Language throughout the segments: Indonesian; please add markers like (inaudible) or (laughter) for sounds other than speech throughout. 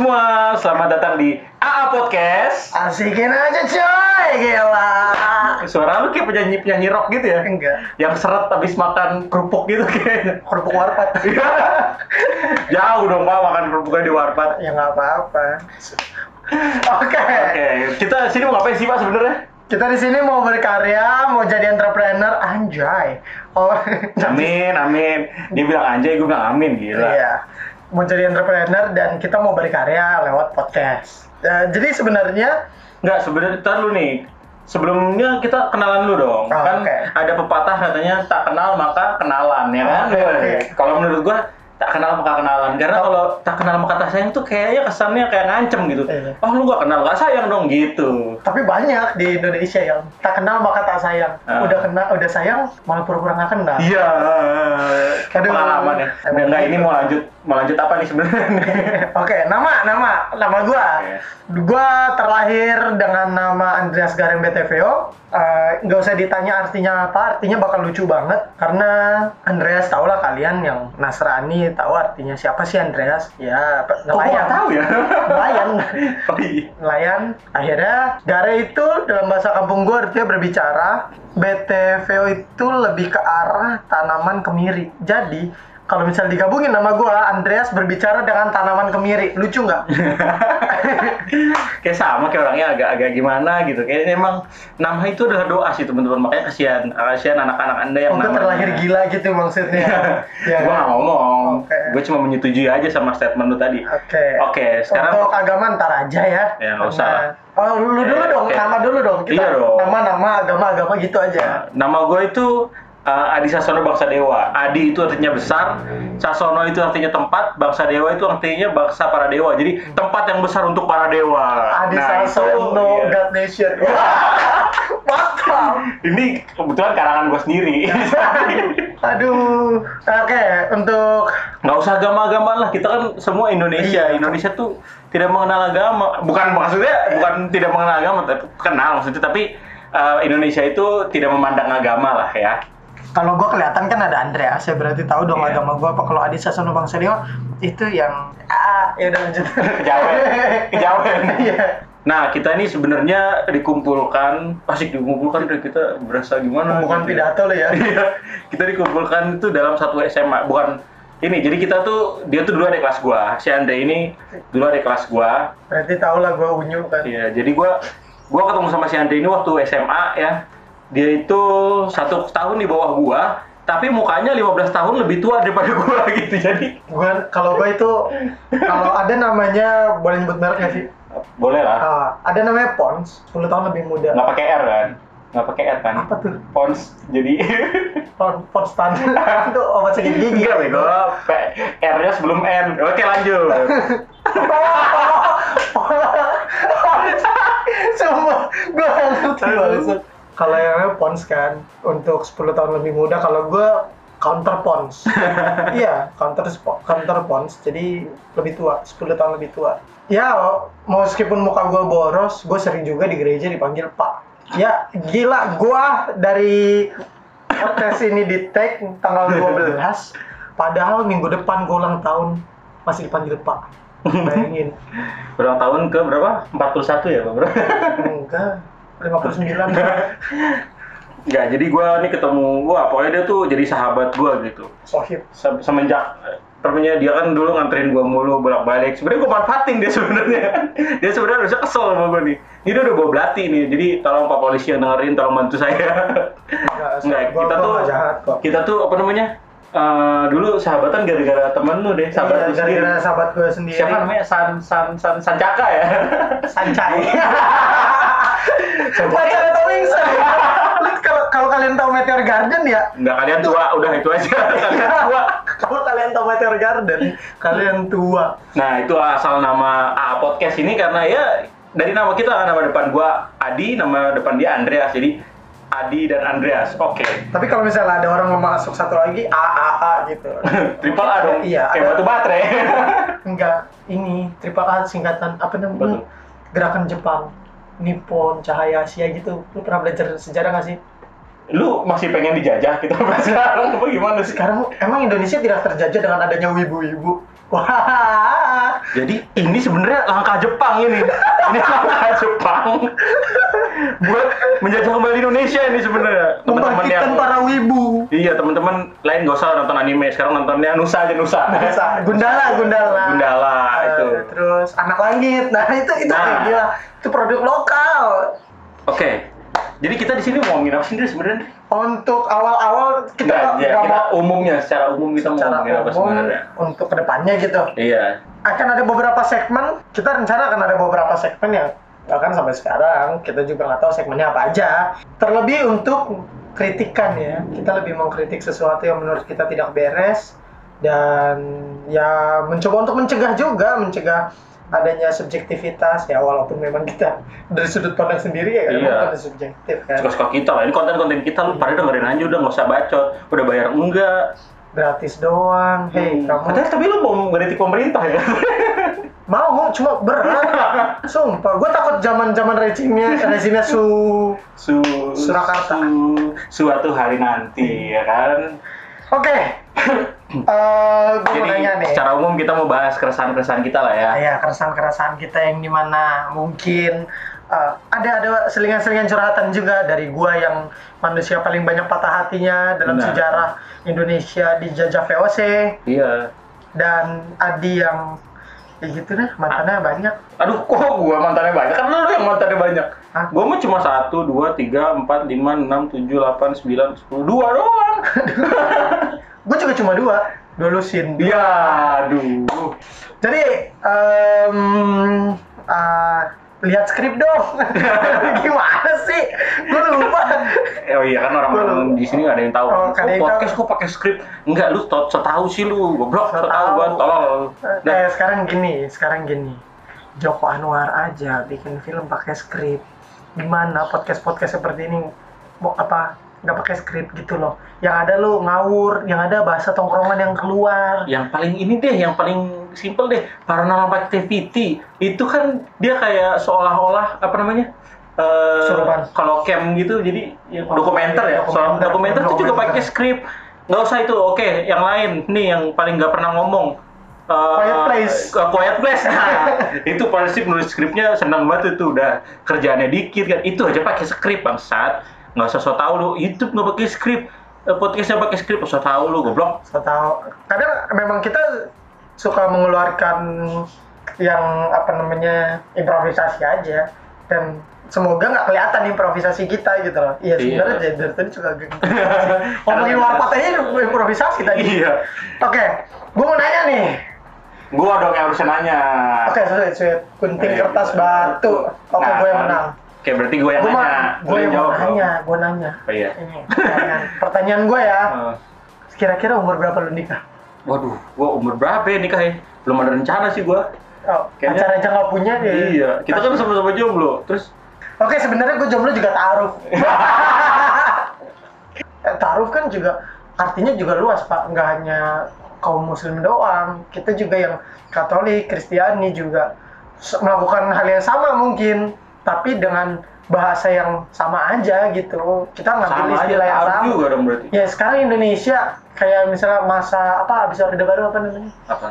semua, selamat datang di AA Podcast. Asikin aja coy, gila. Suara lu kayak penyanyi penyanyi rock gitu ya? Enggak. Yang seret habis makan kerupuk gitu kayaknya. Kerupuk warpat. (laughs) Jauh dong pak makan kerupuknya di warpat. ya nggak apa-apa. Oke. Oke, kita sini mau ngapain sih pak sebenarnya? Kita di sini mau berkarya, mau jadi entrepreneur, anjay. Oh, Amin, amin. Dia bilang anjay, gue bilang amin, gila. Iya. Mau jadi entrepreneur dan kita mau berkarya lewat podcast. Eh, jadi sebenarnya Enggak, sebenarnya ntar lu nih. Sebelumnya kita kenalan lu dong. Oh, kan oke. ada pepatah katanya tak kenal maka kenalan ya kan? Oke, oke. Kalau menurut gua tak kenal maka kenalan. Karena Oh. kalau tak kenal maka tak sayang tuh kayaknya kesannya kayak ngancem gitu. Iya. Oh lu gak kenal gak sayang dong gitu. tapi banyak di Indonesia yang tak kenal maka tak sayang. Ah. Udah kenal, udah sayang malah pura-pura nggak kenal. Iya. Pengalaman ya. Emang Enggak ini mau lanjut mau lanjut apa nih sebenarnya? (laughs) Oke, nama nama nama gua. Oke. Gua terlahir dengan nama Andreas Gareng BTVO. Eh, nggak usah ditanya artinya apa, artinya bakal lucu banget karena Andreas tau lah kalian yang Nasrani tahu artinya siapa sih Andreas? Ya, nelayan. nggak tahu ya? Nelayan. (laughs) oh iya. nelayan. Akhirnya Gare itu dalam bahasa kampung gua artinya berbicara. BTVO itu lebih ke arah tanaman kemiri. Jadi kalau misal digabungin nama gua, Andreas berbicara dengan tanaman kemiri. Lucu nggak? (laughs) kayak sama kayak orangnya agak-agak gimana gitu kayak emang nama itu adalah doa sih teman-teman makanya kasihan kasihan anak-anak anda yang Oh, namanya terlahir gila gitu maksudnya. ya. gue gak ngomong Oke. gue cuma menyetujui aja sama statement lu tadi Oke. Oke, sekarang- untuk agama ntar aja ya. Ya, nggak usah lah. Oh, lu dulu Oke, dong, oke. nama dulu dong. Kita Iya dong. nama-nama agama-agama gitu aja. nama gue itu uh, Adi Sasono Bangsa Dewa Adi itu artinya besar Sasono itu artinya tempat Bangsa Dewa itu artinya bangsa para dewa jadi tempat yang besar untuk para dewa Adi Nah, Sasono, iya. God Nation. (laughs) Mantap. ini kebetulan karangan gue sendiri (laughs) Aduh. Oke, untuk nggak usah agama-agamaan lah kita kan semua Indonesia Iya. Indonesia tuh tidak mengenal agama bukan maksudnya bukan tidak mengenal agama tapi kenal maksudnya tapi uh, Indonesia itu tidak memandang agama lah ya kalau gua kelihatan kan ada Andreas, ya berarti tahu dong Iya. agama gua apa. Kalau Adi Sasono Bangsa Dewa itu yang ah, ya udah lanjut. Kejauhan. (laughs) Kejauhan. Iya. nah kita ini sebenarnya dikumpulkan asik dikumpulkan deh kita berasa gimana Bukan gitu ya. pidato lo ya. (laughs) Iya, kita dikumpulkan itu dalam satu SMA bukan ini jadi kita tuh dia tuh dulu ada kelas gua si Andre ini dulu ada kelas gua Berarti tau lah gua unyu kan. Iya, jadi gua gua ketemu sama si Andre ini waktu SMA ya. Dia itu satu tahun di bawah gua, tapi mukanya 15 tahun lebih tua daripada (laughs) gua gitu. Jadi Gua kalau gua itu kalau ada namanya boleh nyebut merek nggak sih? boleh lah. Ah, ada namanya Pons, 10 tahun lebih muda. Nggak pakai R kan? Nggak pakai R kan? Apa tuh? Pons. Jadi (laughs) Pons, Pons Tan. (laughs) itu obat sakit gigi. enggak bego. P- R-nya sebelum N. Oke, lanjut. Semua nggak ngerti. Kalau yang namanya Pons kan untuk 10 tahun lebih muda, kalau gue counter Pons. (laughs) iya, counter counter Pons. Jadi lebih tua, 10 tahun lebih tua. Ya, meskipun muka gue boros, gue sering juga di gereja dipanggil Pak. Ya, gila gue dari podcast ini di tag tanggal 12 padahal minggu depan gue ulang tahun masih dipanggil Pak. Bayangin. (laughs) Berapa tahun ke berapa? 41 ya, Pak Bro? Enggak, 59 Enggak, (laughs) jadi gua nih ketemu gua, pokoknya dia tuh jadi sahabat gua gitu. Sohib Se- semenjak termennya dia kan dulu nganterin gua mulu bolak-balik. Sebenarnya gua manfaatin dia sebenarnya. (laughs) dia sebenarnya harusnya kesel sama gua nih. Ini dia udah bawa belati nih. Jadi tolong Pak polisi yang dengerin tolong bantu saya. Enggak, Enggak, (laughs) gua- kita gua tuh jahat kok kita tuh apa namanya? eh, dulu sahabatan gara-gara temen lu deh, sahabat Iya, lu sendiri. gara-gara sahabat gue sendiri Siapa namanya? San San San Sancaka ya? Sancai Pacar atau Wingson Lu kalau kalau kalian tahu Meteor Garden ya Enggak kalian tua, udah itu aja. (laughs) kalian tua. Kalau kalian tahu Meteor Garden Kalian tua Nah, itu asal nama AA Podcast ini karena ya dari nama kita nama depan gua Adi, nama depan dia Andreas. Jadi Adi dan Andreas. Oke. Tapi kalau misalnya ada orang mau masuk satu lagi A A A gitu (laughs) Triple A dong. Iya, Kayak ada- batu baterai. Enggak Ini Triple A singkatan Apa namanya Gerakan Jepang Nippon Cahaya Asia gitu Lu pernah belajar sejarah gak sih? Lu masih pengen dijajah kita (laughs) sampai sekarang apa gimana sih? Sekarang emang Indonesia tidak terjajah dengan adanya wibu-wibu. Wah, Jadi ini sebenarnya langkah Jepang ini. Ini (laughs) langkah Jepang buat menjajah kembali Indonesia ini sebenarnya. Teman-teman yang para wibu. Iya teman-teman lain gak usah nonton anime sekarang nontonnya Nusa aja Nusa. Bisa. Gundala, Gundala. Gundala itu. Terus anak langit. Nah, itu itu Nah. gila. Itu produk lokal. Oke. Jadi kita di sini mau ngomongin apa sih sebenarnya? Untuk awal-awal kita Nggak, ya, kita mau umumnya secara umum kita mau secara apa umum sebenarnya? untuk ke depannya gitu. Iya. Akan ada beberapa segmen. Kita rencana akan ada beberapa segmen yang bahkan sampai sekarang kita juga nggak tahu segmennya apa aja. Terlebih untuk kritikan ya. Kita lebih mengkritik sesuatu yang menurut kita tidak beres dan ya mencoba untuk mencegah juga, mencegah adanya subjektivitas ya walaupun memang kita dari sudut pandang sendiri ya Iya. memang kan subjektif kan Suka-suka kita lah. Ini konten-konten kita lu pada dengerin aja udah nggak usah bacot. Udah bayar enggak? gratis doang hei Hmm. kamu Padahal tapi lu mau mengkritik pemerintah ya? (laughs) mau cuma berat sumpah gue takut zaman zaman rezimnya rezimnya su Su Surakarta. Su, suatu hari nanti ya kan. Oke (clears throat) Eh gue mau Jadi nanya nih secara umum kita mau bahas keresahan-keresahan kita lah ya. ya keresahan-keresahan kita yang di mana mungkin eh, ada ada selingan-selingan curhatan juga dari gua yang manusia paling banyak patah hatinya dalam Benar. sejarah Indonesia dijajah VOC Iya. dan Adi yang ya gitu deh mantannya banyak Aduh, kok gua mantannya banyak? Kan lu yang mantannya banyak. Hah? Gua mah cuma satu, dua, tiga, empat, lima, enam, tujuh, delapan, sembilan, sepuluh, dua doang. (laughs) gue juga cuma dua dulusin Iya, aduh. Jadi em, ah, lihat skrip dong. (laughs) Gimana sih? Gue lupa. Oh iya kan orang-orang di sini nggak ada yang tahu. Oh, ada yang podcast kok pakai skrip? Enggak, lu so, so tahu sih lu. Goblok, so tahu Tahu. gua tolol. Nah, Eh, sekarang gini, sekarang gini. Joko Anwar aja bikin film pakai skrip. Gimana podcast-podcast seperti ini mau apa nggak pakai skrip gitu loh. Yang ada lu ngawur, yang ada bahasa tongkrongan yang keluar. yang paling ini deh, yang paling simple deh, paranormal activity. Itu kan dia kayak seolah-olah apa namanya? Eh, Kesurupan. kalau camp gitu jadi ya, Oh, dokumenter ya soal dokumenter. dokumenter itu juga Dokumenter. pakai skrip nggak usah itu oke yang lain nih yang paling nggak pernah ngomong Eh, Quiet Place. ke Quiet Place nah, (laughs) itu pasti nulis skripnya senang banget itu udah kerjaannya dikit kan itu aja pakai skrip bangsat nggak usah so tau lu YouTube nggak pakai skrip Eh, podcastnya pakai skrip so tau lu goblok Saya tahu. Kadang memang kita suka mengeluarkan yang apa namanya improvisasi aja dan semoga nggak kelihatan improvisasi kita gitu loh. Iya Iya. sebenarnya dari, dari tadi juga gitu. (laughs) ngomongin warpat aja improvisasi tadi. iya Oke, gue mau nanya nih. gua dong yang harusnya nanya Oke, sweet, sweet. Gunting Eh, kertas batu. Oke, Nah, gue yang menang. Oke, berarti gue yang Gue nanya. gue yang jawab nanya, gue nanya. Oh iya. Ini pertanyaan, pertanyaan gue ya. Eh, Kira-kira umur berapa lu nikah? waduh, gua umur berapa ya nikah ya? Belum ada rencana sih gua. Oh, Kayaknya- pacar aja nggak punya deh. Iya, kita kan sama-sama jomblo. Terus Oke, sebenarnya gue jomblo juga taruh. (laughs) Eh, taruh kan juga artinya juga luas pak, nggak hanya kaum muslim doang. Kita juga yang Katolik, Kristiani juga melakukan hal yang sama mungkin, tapi dengan bahasa yang sama aja gitu. Kita ngambil sama aja istilah yang taruh sama. juga dong berarti. Ya sekarang Indonesia kayak misalnya masa apa habis orde baru apa namanya? Apa?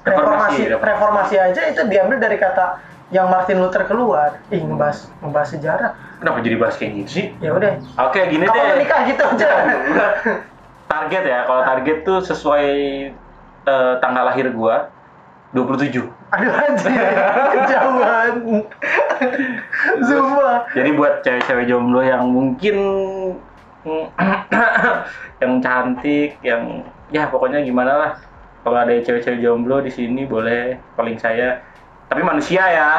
reformasi reformasi. reformasi aja itu diambil dari kata yang Martin Luther keluar ih ngebahas ngebahas sejarah Kenapa jadi bahas kayak gitu sih? ya udah Oke, gini kapan deh. menikah gitu aja (laughs) Target ya, kalau target tuh sesuai eh, tanggal lahir gua 27. aduh anjir kejauhan Sumpah Jadi buat cewek-cewek jomblo yang mungkin yang cantik, yang ya pokoknya gimana lah. Kalau ada cewek-cewek jomblo di sini boleh calling saya. Tapi manusia ya,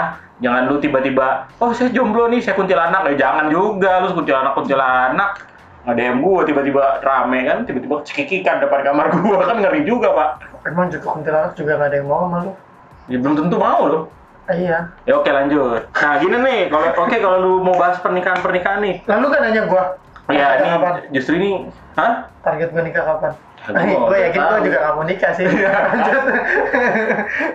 jangan lu tiba-tiba, oh saya jomblo nih, saya kuntilanak. Ya jangan juga, lu kuntilanak kuntilanak. Ada yang gua tiba-tiba rame kan, tiba-tiba cekikikan depan kamar gua kan ngeri juga pak. emang juga kuntilanak juga gak ada yang mau sama lu Ya belum tentu mau loh. Ah, iya Ya oke lanjut. Nah gini nih, kalau oke kalau lu mau bahas pernikahan pernikahan nih, lalu kan nanya gua Ya, Target ini kapan? justru ini, hah? target gua nikah kapan Ya, gua gue nggak yakin gua tahu. juga gak mau nikah sih lanjut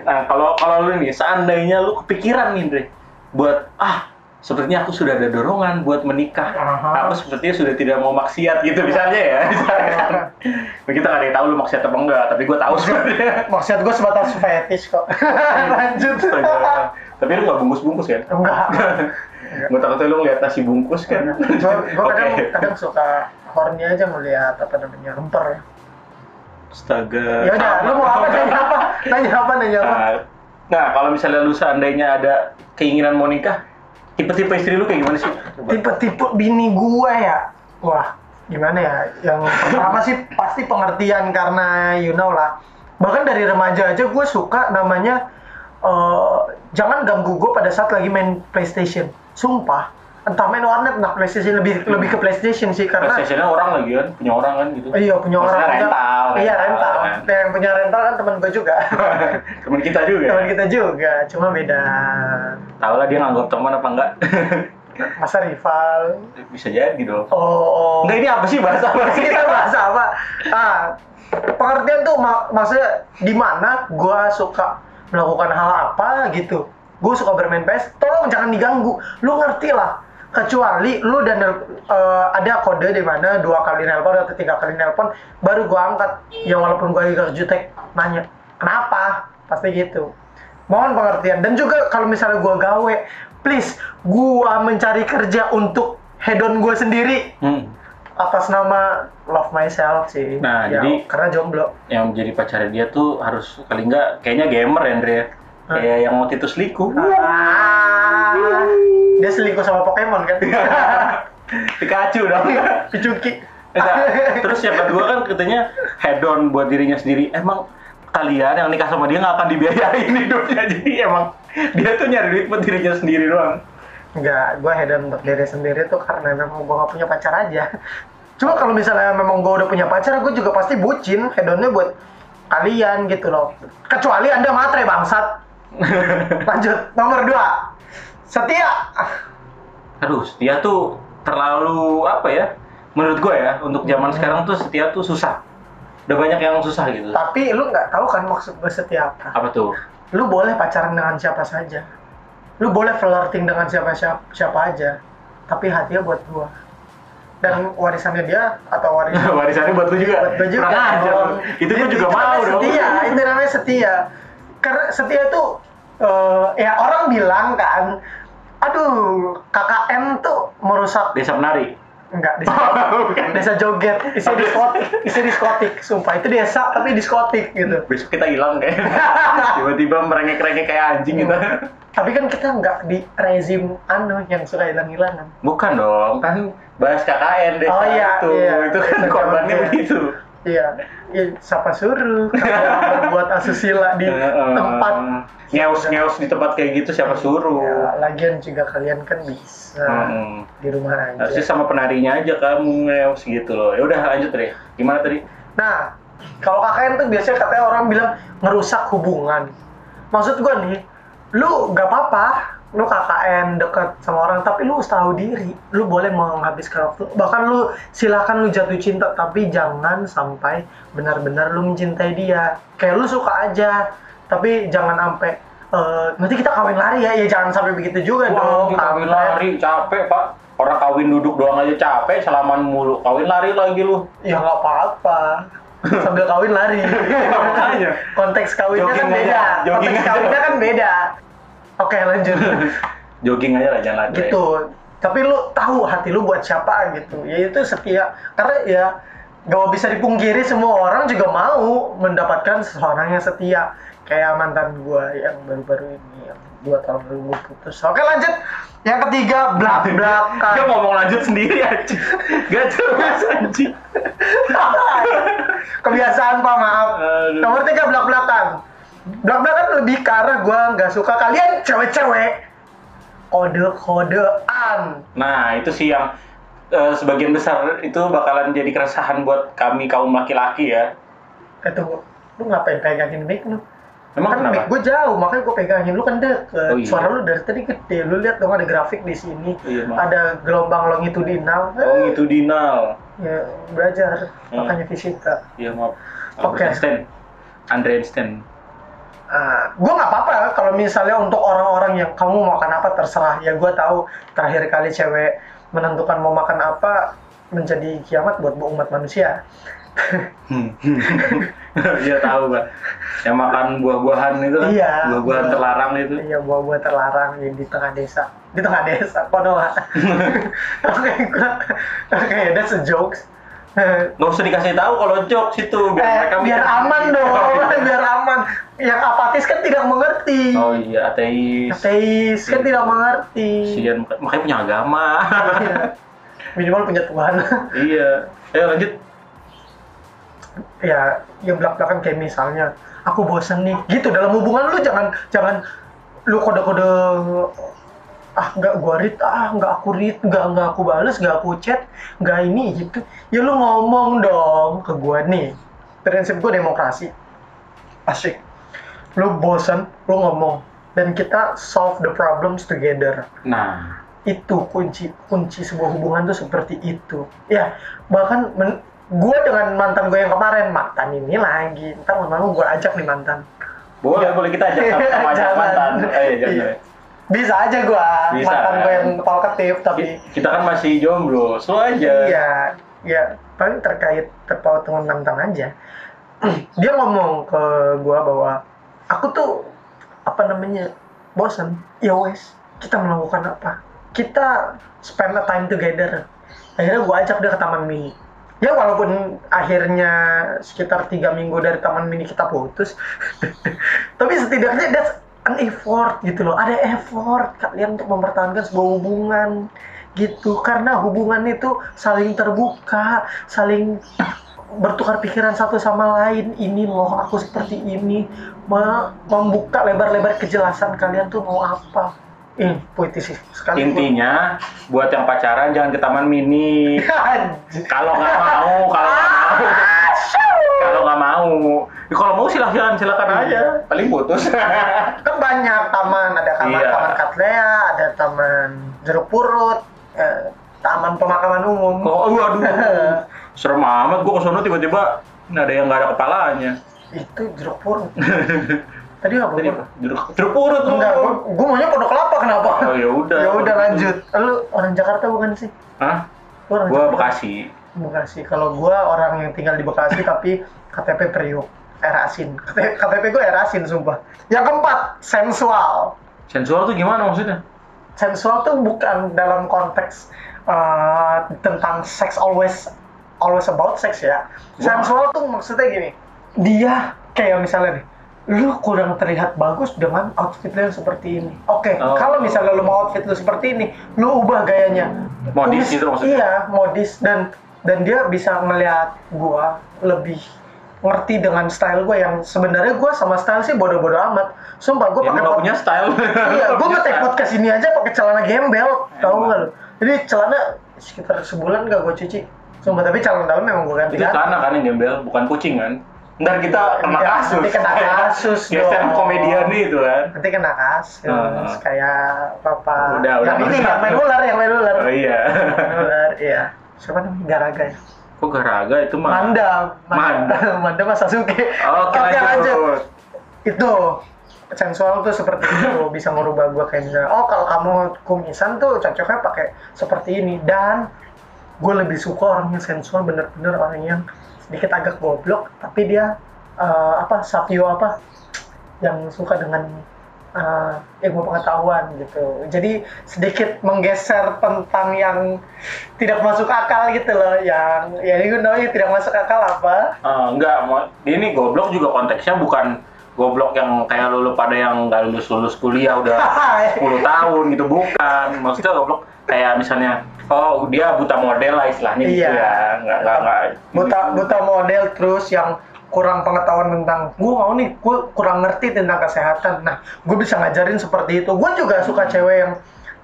Nah, kalau kalau lu nih, seandainya lu kepikiran nih, Dre, buat ah sepertinya aku sudah ada dorongan buat menikah. Aha. Aku sepertinya sudah tidak mau maksiat gitu misalnya ya. Misalkan. kita nggak ada yang tahu lu maksiat apa enggak, tapi gue tahu sebenarnya. Maksud gue sebatas fetish kok. (laughs) Lanjut. Tapi lu nggak bungkus-bungkus kan? Enggak. Gue takutnya lu ngeliat nasi bungkus kan? Gue kadang Oke. kadang suka horny aja ngeliat apa namanya lemper ya. Astaga. Ya udah, lu mau apa nanya apa? (laughs) Nanya apa nanya apa? Nah, nah, kalau misalnya lu seandainya ada keinginan mau nikah, tipe-tipe istri lu kayak gimana sih? Tipe-tipe bini gua ya. Wah, gimana ya? Yang pertama sih pasti pengertian karena you know lah. Bahkan dari remaja aja gue suka namanya eh, jangan ganggu gue pada saat lagi main PlayStation. Sumpah. Entah main warnet, nah PlayStation lebih lebih ke PlayStation sih karena PlayStation-nya orang lagi kan, punya orang kan gitu. Iya punya Maksudnya orang rental, Iya rental, rental. kan. Nah, yang punya rental kan teman gue juga. (laughs) Temen kita juga. teman kita juga, cuma beda Tahu lah dia nganggap teman apa enggak? (laughs) masa rival. Bisa jadi dong. Oh, oh. Enggak ini apa sih bahasa apa sih? kita bahas apa? Ah, pengertian tuh mak maksudnya di mana gua suka melakukan hal apa gitu. Gue suka bermain PS, tolong jangan diganggu. Lu ngerti lah. Kecuali lu dan eh, ada kode di mana dua kali nelpon atau tiga kali nelpon, baru gua angkat. Ya walaupun gua lagi ke jutek nanya, kenapa? Pasti gitu. Mohon pengertian. Dan juga kalau misalnya gua gawe, please, gua mencari kerja untuk hedon gue sendiri Hmm. atas nama love myself sih. Nah, Ya, jadi- karena jomblo. Yang jadi pacarnya dia tuh harus kali enggak kayaknya gamer ya, Andre. Hah? Kayak yang waktu itu selingkuh. Ah, dia selingkuh sama Pokemon kan? (laughs) Pikachu dong. Picuki. Enggak. (laughs) Terus yang kedua kan katanya head on buat dirinya sendiri. Emang kalian yang nikah sama dia nggak akan dibiayain (laughs) hidupnya. Jadi emang dia tuh nyari duit buat dirinya sendiri doang. Enggak, gue hedon untuk diri sendiri tuh karena memang gue gak punya pacar aja. Cuma kalau misalnya memang gue udah punya pacar, gue juga pasti bucin hedonnya buat kalian gitu loh. Kecuali anda matre bangsat. Lanjut, nomor dua. Setia. Aduh, setia tuh terlalu apa ya? Menurut gue ya, untuk zaman Hmm. sekarang tuh setia tuh susah. Udah banyak yang susah gitu. Tapi lu nggak tahu kan maksud gue setia apa? Apa tuh? lu boleh pacaran dengan siapa saja lu boleh flirting dengan siapa siapa, siapa aja tapi hatinya buat gua dan warisannya dia atau (laughs) warisan Warisannya buat lu juga. buat juga lu. Itu gue juga mau namanya dong. setia itu namanya setia karena setia itu eh, ya orang bilang kan aduh KKN tuh merusak Desa menari. enggak desa, (laughs) Bukan. desa joget isi diskotik isi diskotik sumpah itu desa tapi diskotik gitu Besok kita hilang kayak. (laughs) Tiba-tiba merengek-rengek kayak anjing gitu. Tapi kan kita nggak di rezim anu yang suka hilang-hilangan. Bukan dong, kan bahas KKN deh. Oh, iya, itu. iya. Itu kan Iya, korbannya iya. begitu. Iya, ya, siapa suruh (laughs) kalau berbuat asusila di tempat ngeus-ngeus di tempat kayak gitu siapa suruh? Ya, lagian juga kalian kan bisa Hmm. di rumah aja. Harusnya sama penarinya aja kamu ngeus gitu loh. Ya udah lanjut deh. Gimana tadi? Nah, kalau KKN tuh biasanya katanya orang bilang ngerusak hubungan. Maksud gua nih, lu nggak apa-apa, lu KKN dekat sama orang, tapi lu harus tahu diri. Lu boleh menghabiskan waktu. Bahkan lu silakan lu jatuh cinta, tapi jangan sampai benar-benar lu mencintai dia. Kayak lu suka aja, tapi jangan sampai eh, nanti kita kawin lari ya, ya jangan sampai begitu juga dong. Wah, kawin kampret. lari capek pak. Orang kawin duduk doang aja capek, salaman mulu. Kawin lari lagi lu. Ya nggak apa-apa. (laughs) Sambil kawin lari. Makanya. Konteks kawinnya Jogging kan beda. jogging Konteks aja. kawinnya kan beda. Oke lanjut. (laughs) Jogging aja lah jangan lari. gitu. Tapi lu tahu hati lu buat siapa gitu. Ya itu setia. Karena ya gak bisa dipungkiri semua orang juga mau mendapatkan seseorang yang setia. Kayak mantan gua yang baru-baru ini yang dua tahun lalu gua putus. Oke lanjut. Yang ketiga blak Dia blakan. ngomong lanjut sendiri aja. Gak jelas anjing. (laughs) Kebiasaan pak maaf. Aduh. Nomor tiga belak belakan. Belak belakan lebih ke arah gue nggak suka kalian cewek-cewek kode kodean. Nah, itu sih yang eh, sebagian besar itu bakalan jadi keresahan buat kami kaum laki-laki ya. Eh tunggu, lu ngapain pegangin mic lu? Emang kan mic kenapa? gue jauh, makanya gue pegangin lu kan deket. Oh, iya. Suara lu dari tadi gede. Lu lihat dong ada grafik di sini. Iya, maaf. ada gelombang longitudinal. Oh, itu Dinal. Ya belajar Hmm. makanya fisika. Iya, maaf. Oke. Albert Einstein. Andre Einstein. Gue nggak apa-apa kalau misalnya untuk orang-orang yang kamu mau makan apa terserah ya gue tahu terakhir kali cewek menentukan mau makan apa menjadi kiamat buat umat manusia (laughs) Iya tahu kan. Yang makan buah-buahan itu kan. Iya. Buah-buahan terlarang itu. iya buah-buah terlarang ya, di tengah desa di tengah desa konoha (laughs) (laughs) oke oke that's a jokes (laughs) Nggak usah dikasih tahu kalau jokes itu Eh, biar aman (laughs) dong, (laughs) biar aman. Yang apatis kan tidak mengerti. Oh iya, ateis. Ateis kan tidak mengerti. Sian, makanya punya agama. Iya. Minimal punya Tuhan. iya. Ayo lanjut. ya, yang belak-belakan kayak misalnya, aku bosen nih. Gitu dalam hubungan lu jangan jangan lu kode-kode ah nggak gua read. Ah nggak aku read. Nggak nggak aku bales nggak aku chat. Nggak ini gitu. Ya lu ngomong dong ke gua nih. Prinsip gua demokrasi. Asik. Lu bosan lu ngomong. Dan kita solve the problems together. Nah, itu kunci kunci sebuah hubungan tuh seperti itu. Ya bahkan men, gue dengan mantan gue yang kemarin mantan ini lagi. Ntar lama-lama gue ajak nih mantan. Boleh Ya. boleh. Kita ajak sama, sama (laughs) ajak mantan. Jangan. Iya. Bisa aja gue Bisa, mantan gue kan? yang talkative tapi Kita kan masih jomblo, slow aja. iya ya paling terkait terpaut dengan mantan aja. (clears throat) Dia ngomong ke gue bahwa aku tuh apa namanya bosan ya wes kita melakukan apa? Kita spend a time together. Akhirnya gue ajak dia ke taman mini. Ya walaupun akhirnya sekitar tiga minggu dari taman mini kita putus (laughs) tapi setidaknya that's an effort gitu loh ada effort kalian untuk mempertahankan sebuah hubungan gitu. Karena hubungan itu saling terbuka saling bertukar pikiran satu sama lain. Ini loh aku seperti ini. Me- membuka lebar-lebar kejelasan kalian tuh mau apa. Eh puitis sih sekali. Intinya, buat yang pacaran jangan ke taman mini. (laughs) Kalau nggak mau, kalau nggak mau, (laughs) kalau nggak mau, Ya, kalau mau silahkan silakan aja. Paling putus. (laughs) kan banyak taman ada taman Iya. taman Katlea ada taman jeruk purut eh, taman pemakaman umum Oh, waduh. (laughs) Serem amat gua ke sono tiba-tiba ini ada yang nggak ada kepalanya. itu jeruk purut (laughs) tadi apa Tadi apa? Jeruk, jeruk purut lu. enggak gua, gua maunya pondok kelapa kenapa Oh, ya udah. ya udah lanjut lu orang Jakarta bukan sih Hah? Lu orang Gua Jakarta? Bekasi. Bekasi kalau gua orang yang tinggal di Bekasi tapi KTP Priuk air asin KTP, gue air asin sumpah yang keempat sensual Sensual tuh gimana maksudnya? sensual tuh bukan dalam konteks uh, tentang sex always always about sex ya. Sensual tuh maksudnya gini, dia kayak misalnya nih, lu kurang terlihat bagus dengan outfit lu yang seperti ini. Oke, Oh. kalau misalnya lu mau outfit lu seperti ini, lu ubah gayanya. Modis Kumis- gitu maksudnya? Iya, modis dan dan dia bisa ngelihat gua lebih ngerti dengan style gue yang sebenarnya gua sama style sih bodoh-bodoh amat. Sumpah gue Ya, pakai punya style. (laughs) iya, gue Punya ngetek style. podcast ini aja pakai celana gembel, tahu Emang. nggak lu? Jadi celana sekitar sebulan gak gue cuci. Sumpah tapi celana dalam memang gue ganti Itu celana kan yang gembel, bukan kucing kan? Ntar kita kena Iya, kasus. nanti kena (laughs) kasus Geser dong. komedian nih itu kan. Nanti kena kasus Ah. kayak apa? Udah, udah, yang ini yang main ular, yang main ular. Oh iya. Main ular, iya. Siapa namanya? Garaga ya? Kok garaga itu mah? Manda, Manda. (laughs) Manda Mas Sasuke. Oke, lanjut. Itu sensual tuh seperti itu bisa merubah gua kayak misalnya oh kalau kamu kumisan tuh cocoknya pakai seperti ini dan gue lebih suka orang yang sensual bener-bener orang yang sedikit agak goblok tapi dia eh, apa sapio apa yang suka dengan eh, ilmu pengetahuan gitu. Jadi sedikit menggeser tentang yang tidak masuk akal gitu loh yang ya you know yang tidak masuk akal apa. Eh, enggak, ini goblok juga konteksnya bukan goblok yang kayak lulu pada yang nggak lulus lulus kuliah udah (laughs) 10 tahun gitu bukan. Maksudnya goblok kayak misalnya oh dia buta model lah istilahnya gitu Iya. ya. Nggak nggak nggak. Buta buta model terus yang kurang pengetahuan tentang gue mau nih gue kurang ngerti tentang kesehatan. Nah gue bisa ngajarin seperti itu. Gue juga suka cewek yang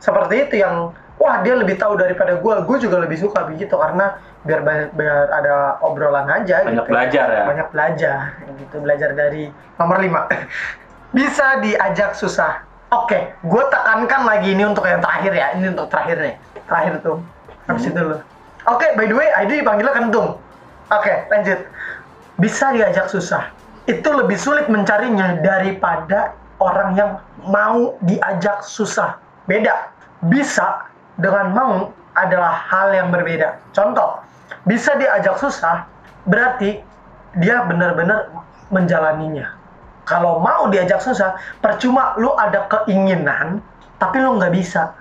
seperti itu yang wah dia lebih tahu daripada gue gue juga lebih suka begitu karena biar ba- biar ada obrolan aja banyak gitu. belajar ya? Banyak belajar gitu. Belajar dari nomor 5 (laughs) bisa diajak susah. Oke gue tekankan lagi ini untuk yang terakhir ya. Ini untuk terakhir nih. Terakhir tuh habis itu lu. Oke by the way ID dipanggilnya kentung. Oke lanjut bisa diajak susah itu lebih sulit mencarinya daripada orang yang mau diajak susah. Beda. Bisa dengan mau adalah hal yang berbeda. Contoh, bisa diajak susah berarti dia benar-benar menjalaninya. Kalau mau diajak susah, percuma lu ada keinginan tapi lu nggak bisa.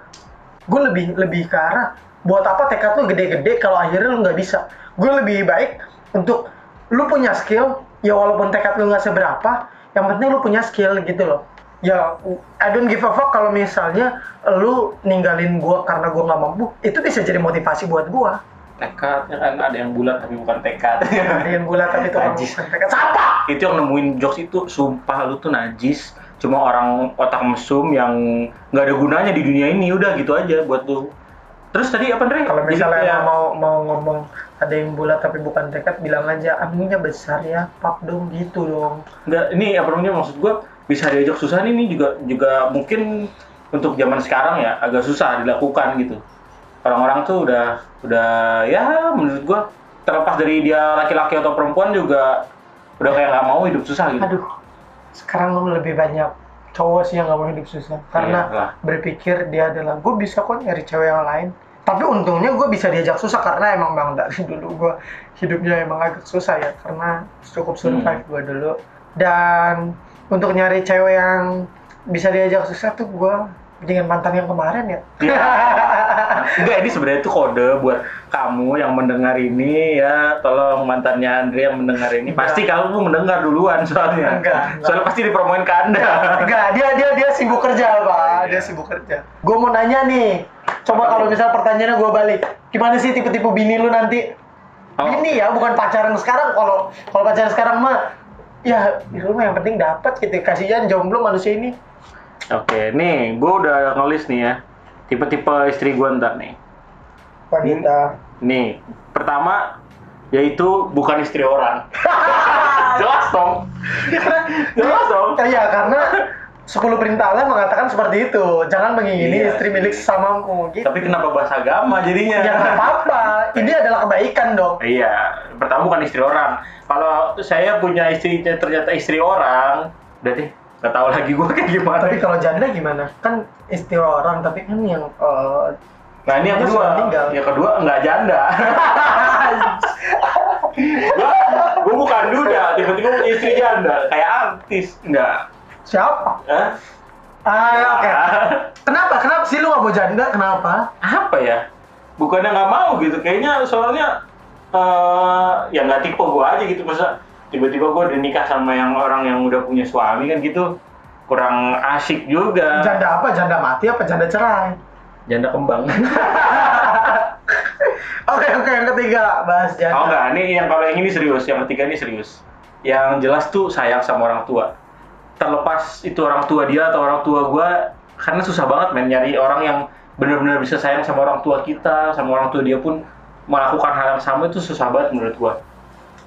Gue lebih lebih ke arah buat apa tekad lu gede-gede kalau akhirnya lu nggak bisa. Gue lebih baik untuk lu punya skill ya walaupun tekad lu nggak seberapa, yang penting lu punya skill gitu loh. Ya, I don't give a fuck kalau misalnya lu ninggalin gua karena gua nggak mampu, itu bisa jadi motivasi buat gua. tekad ya kan ada yang bulat tapi bukan tekad Ada yang bulat tapi itu Najis. bukan tekad. Siapa? itu yang nemuin jokes itu sumpah lu tuh najis cuma orang otak mesum yang nggak ada gunanya di dunia ini udah gitu aja buat lu terus tadi apa Andre? Kalau misalnya emang mau mau ngomong ada yang bulat tapi bukan tekad, bilang aja aminnya besar ya, pap dong gitu dong. Enggak, ini apa namanya maksud gua bisa diajak susah nih, ini juga juga mungkin untuk zaman sekarang ya agak susah dilakukan gitu. Orang-orang tuh udah udah ya menurut gua terlepas dari dia laki-laki atau perempuan juga udah kayak nggak mau hidup susah gitu. Aduh, sekarang lebih banyak cowok sih yang gak mau hidup susah karena Iyalah. berpikir dia adalah gue bisa kok nyari cewek yang lain. Tapi untungnya gue bisa diajak susah karena emang bang dari (laughs) dulu gue hidupnya emang agak susah ya karena cukup survive gue dulu. Dan untuk nyari cewek yang bisa diajak susah tuh gue dengan mantan yang kemarin ya. Iya. (laughs) Enggak, ini sebenarnya itu kode buat kamu yang mendengar ini ya. Tolong mantannya Andre yang mendengar ini. Enggak. Pasti kamu mendengar duluan soalnya. Enggak, enggak. Soalnya pasti dipromoin ke Anda. Enggak, dia dia dia sibuk kerja, Pak. iya. Dia sibuk kerja. Gue mau nanya nih. Coba kalau misal pertanyaannya gue balik. Gimana sih tipe-tipe bini lu nanti? Oh. Bini ya, bukan pacaran sekarang. Kalau kalau pacaran sekarang mah ya lu mah yang penting dapat gitu. Kasihan jomblo manusia ini. Oke, nih gue udah nulis nih ya. Tipe-tipe istri gue ntar nih. Wanita. Nih, pertama yaitu bukan istri orang. (laughs) Jelas dong. (laughs) Jelas dong. Iya, karena 10 perintah Allah mengatakan seperti itu. Jangan mengingini Iya. istri milik sesamamu gitu. Tapi kenapa bahasa agama jadinya? Ya nggak apa-apa. (laughs) Ini adalah kebaikan dong. Iya, pertama bukan istri orang. Kalau saya punya istri ternyata istri orang, udah deh, nggak tahu lagi gue kayak gimana. Tapi kalau janda gimana? Kan istri orang, tapi kan yang eh, nah ini yang kedua, yang kedua nggak janda. (laughs) gua, gua bukan duda, tiba-tiba punya istri janda, kayak artis, enggak. Siapa? Hah? Ah, oke. Kenapa? Kenapa sih lu nggak mau janda? Kenapa? Apa ya? Bukannya nggak mau gitu, kayaknya soalnya eh ya nggak tipe gua aja gitu, masa tiba-tiba gua udah nikah sama yang orang yang udah punya suami kan gitu, kurang asik juga. Janda apa? Janda mati apa janda cerai? Janda kembang. (laughs) Oke, oke. Yang ketiga bahas janda. Oh enggak, ini yang kalau yang ini serius, yang ketiga ini serius. Yang jelas tuh sayang sama orang tua. Terlepas itu orang tua dia atau orang tua gua, karena susah banget men nyari orang yang benar-benar bisa sayang sama orang tua kita, sama orang tua dia pun melakukan hal yang sama itu susah banget menurut gua.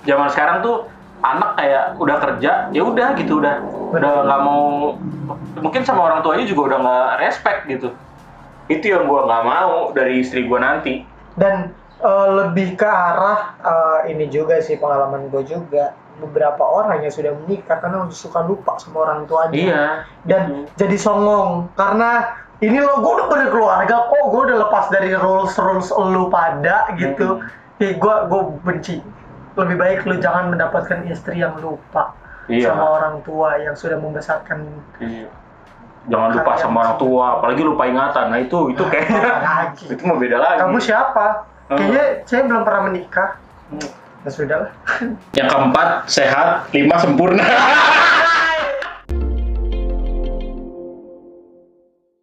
Zaman sekarang tuh anak kayak udah kerja, ya udah gitu udah udah nggak mau mungkin sama orang tuanya juga udah nggak respect gitu. Itu yang gua nggak mau dari istri gua nanti. Dan eh, lebih ke arah eh, ini juga sih pengalaman gue juga. Beberapa orang yang sudah menikah karena suka lupa sama orang tuanya. Iya. dan jadi songong karena ini lo gue udah berkeluarga kok gue udah lepas dari rules rules lu pada gitu Ih, gue gue benci lebih baik lu jangan mendapatkan istri yang lupa Iya. sama orang tua yang sudah membesarkan Iya. Jangan lupa sama orang tua, apalagi lupa ingatan. Nah itu itu kayaknya lagi. (laughs) itu mau beda lagi. kamu siapa Hmm. kayaknya saya belum pernah menikah ya sudah lah Yang keempat sehat, lima sempurna. (laughs)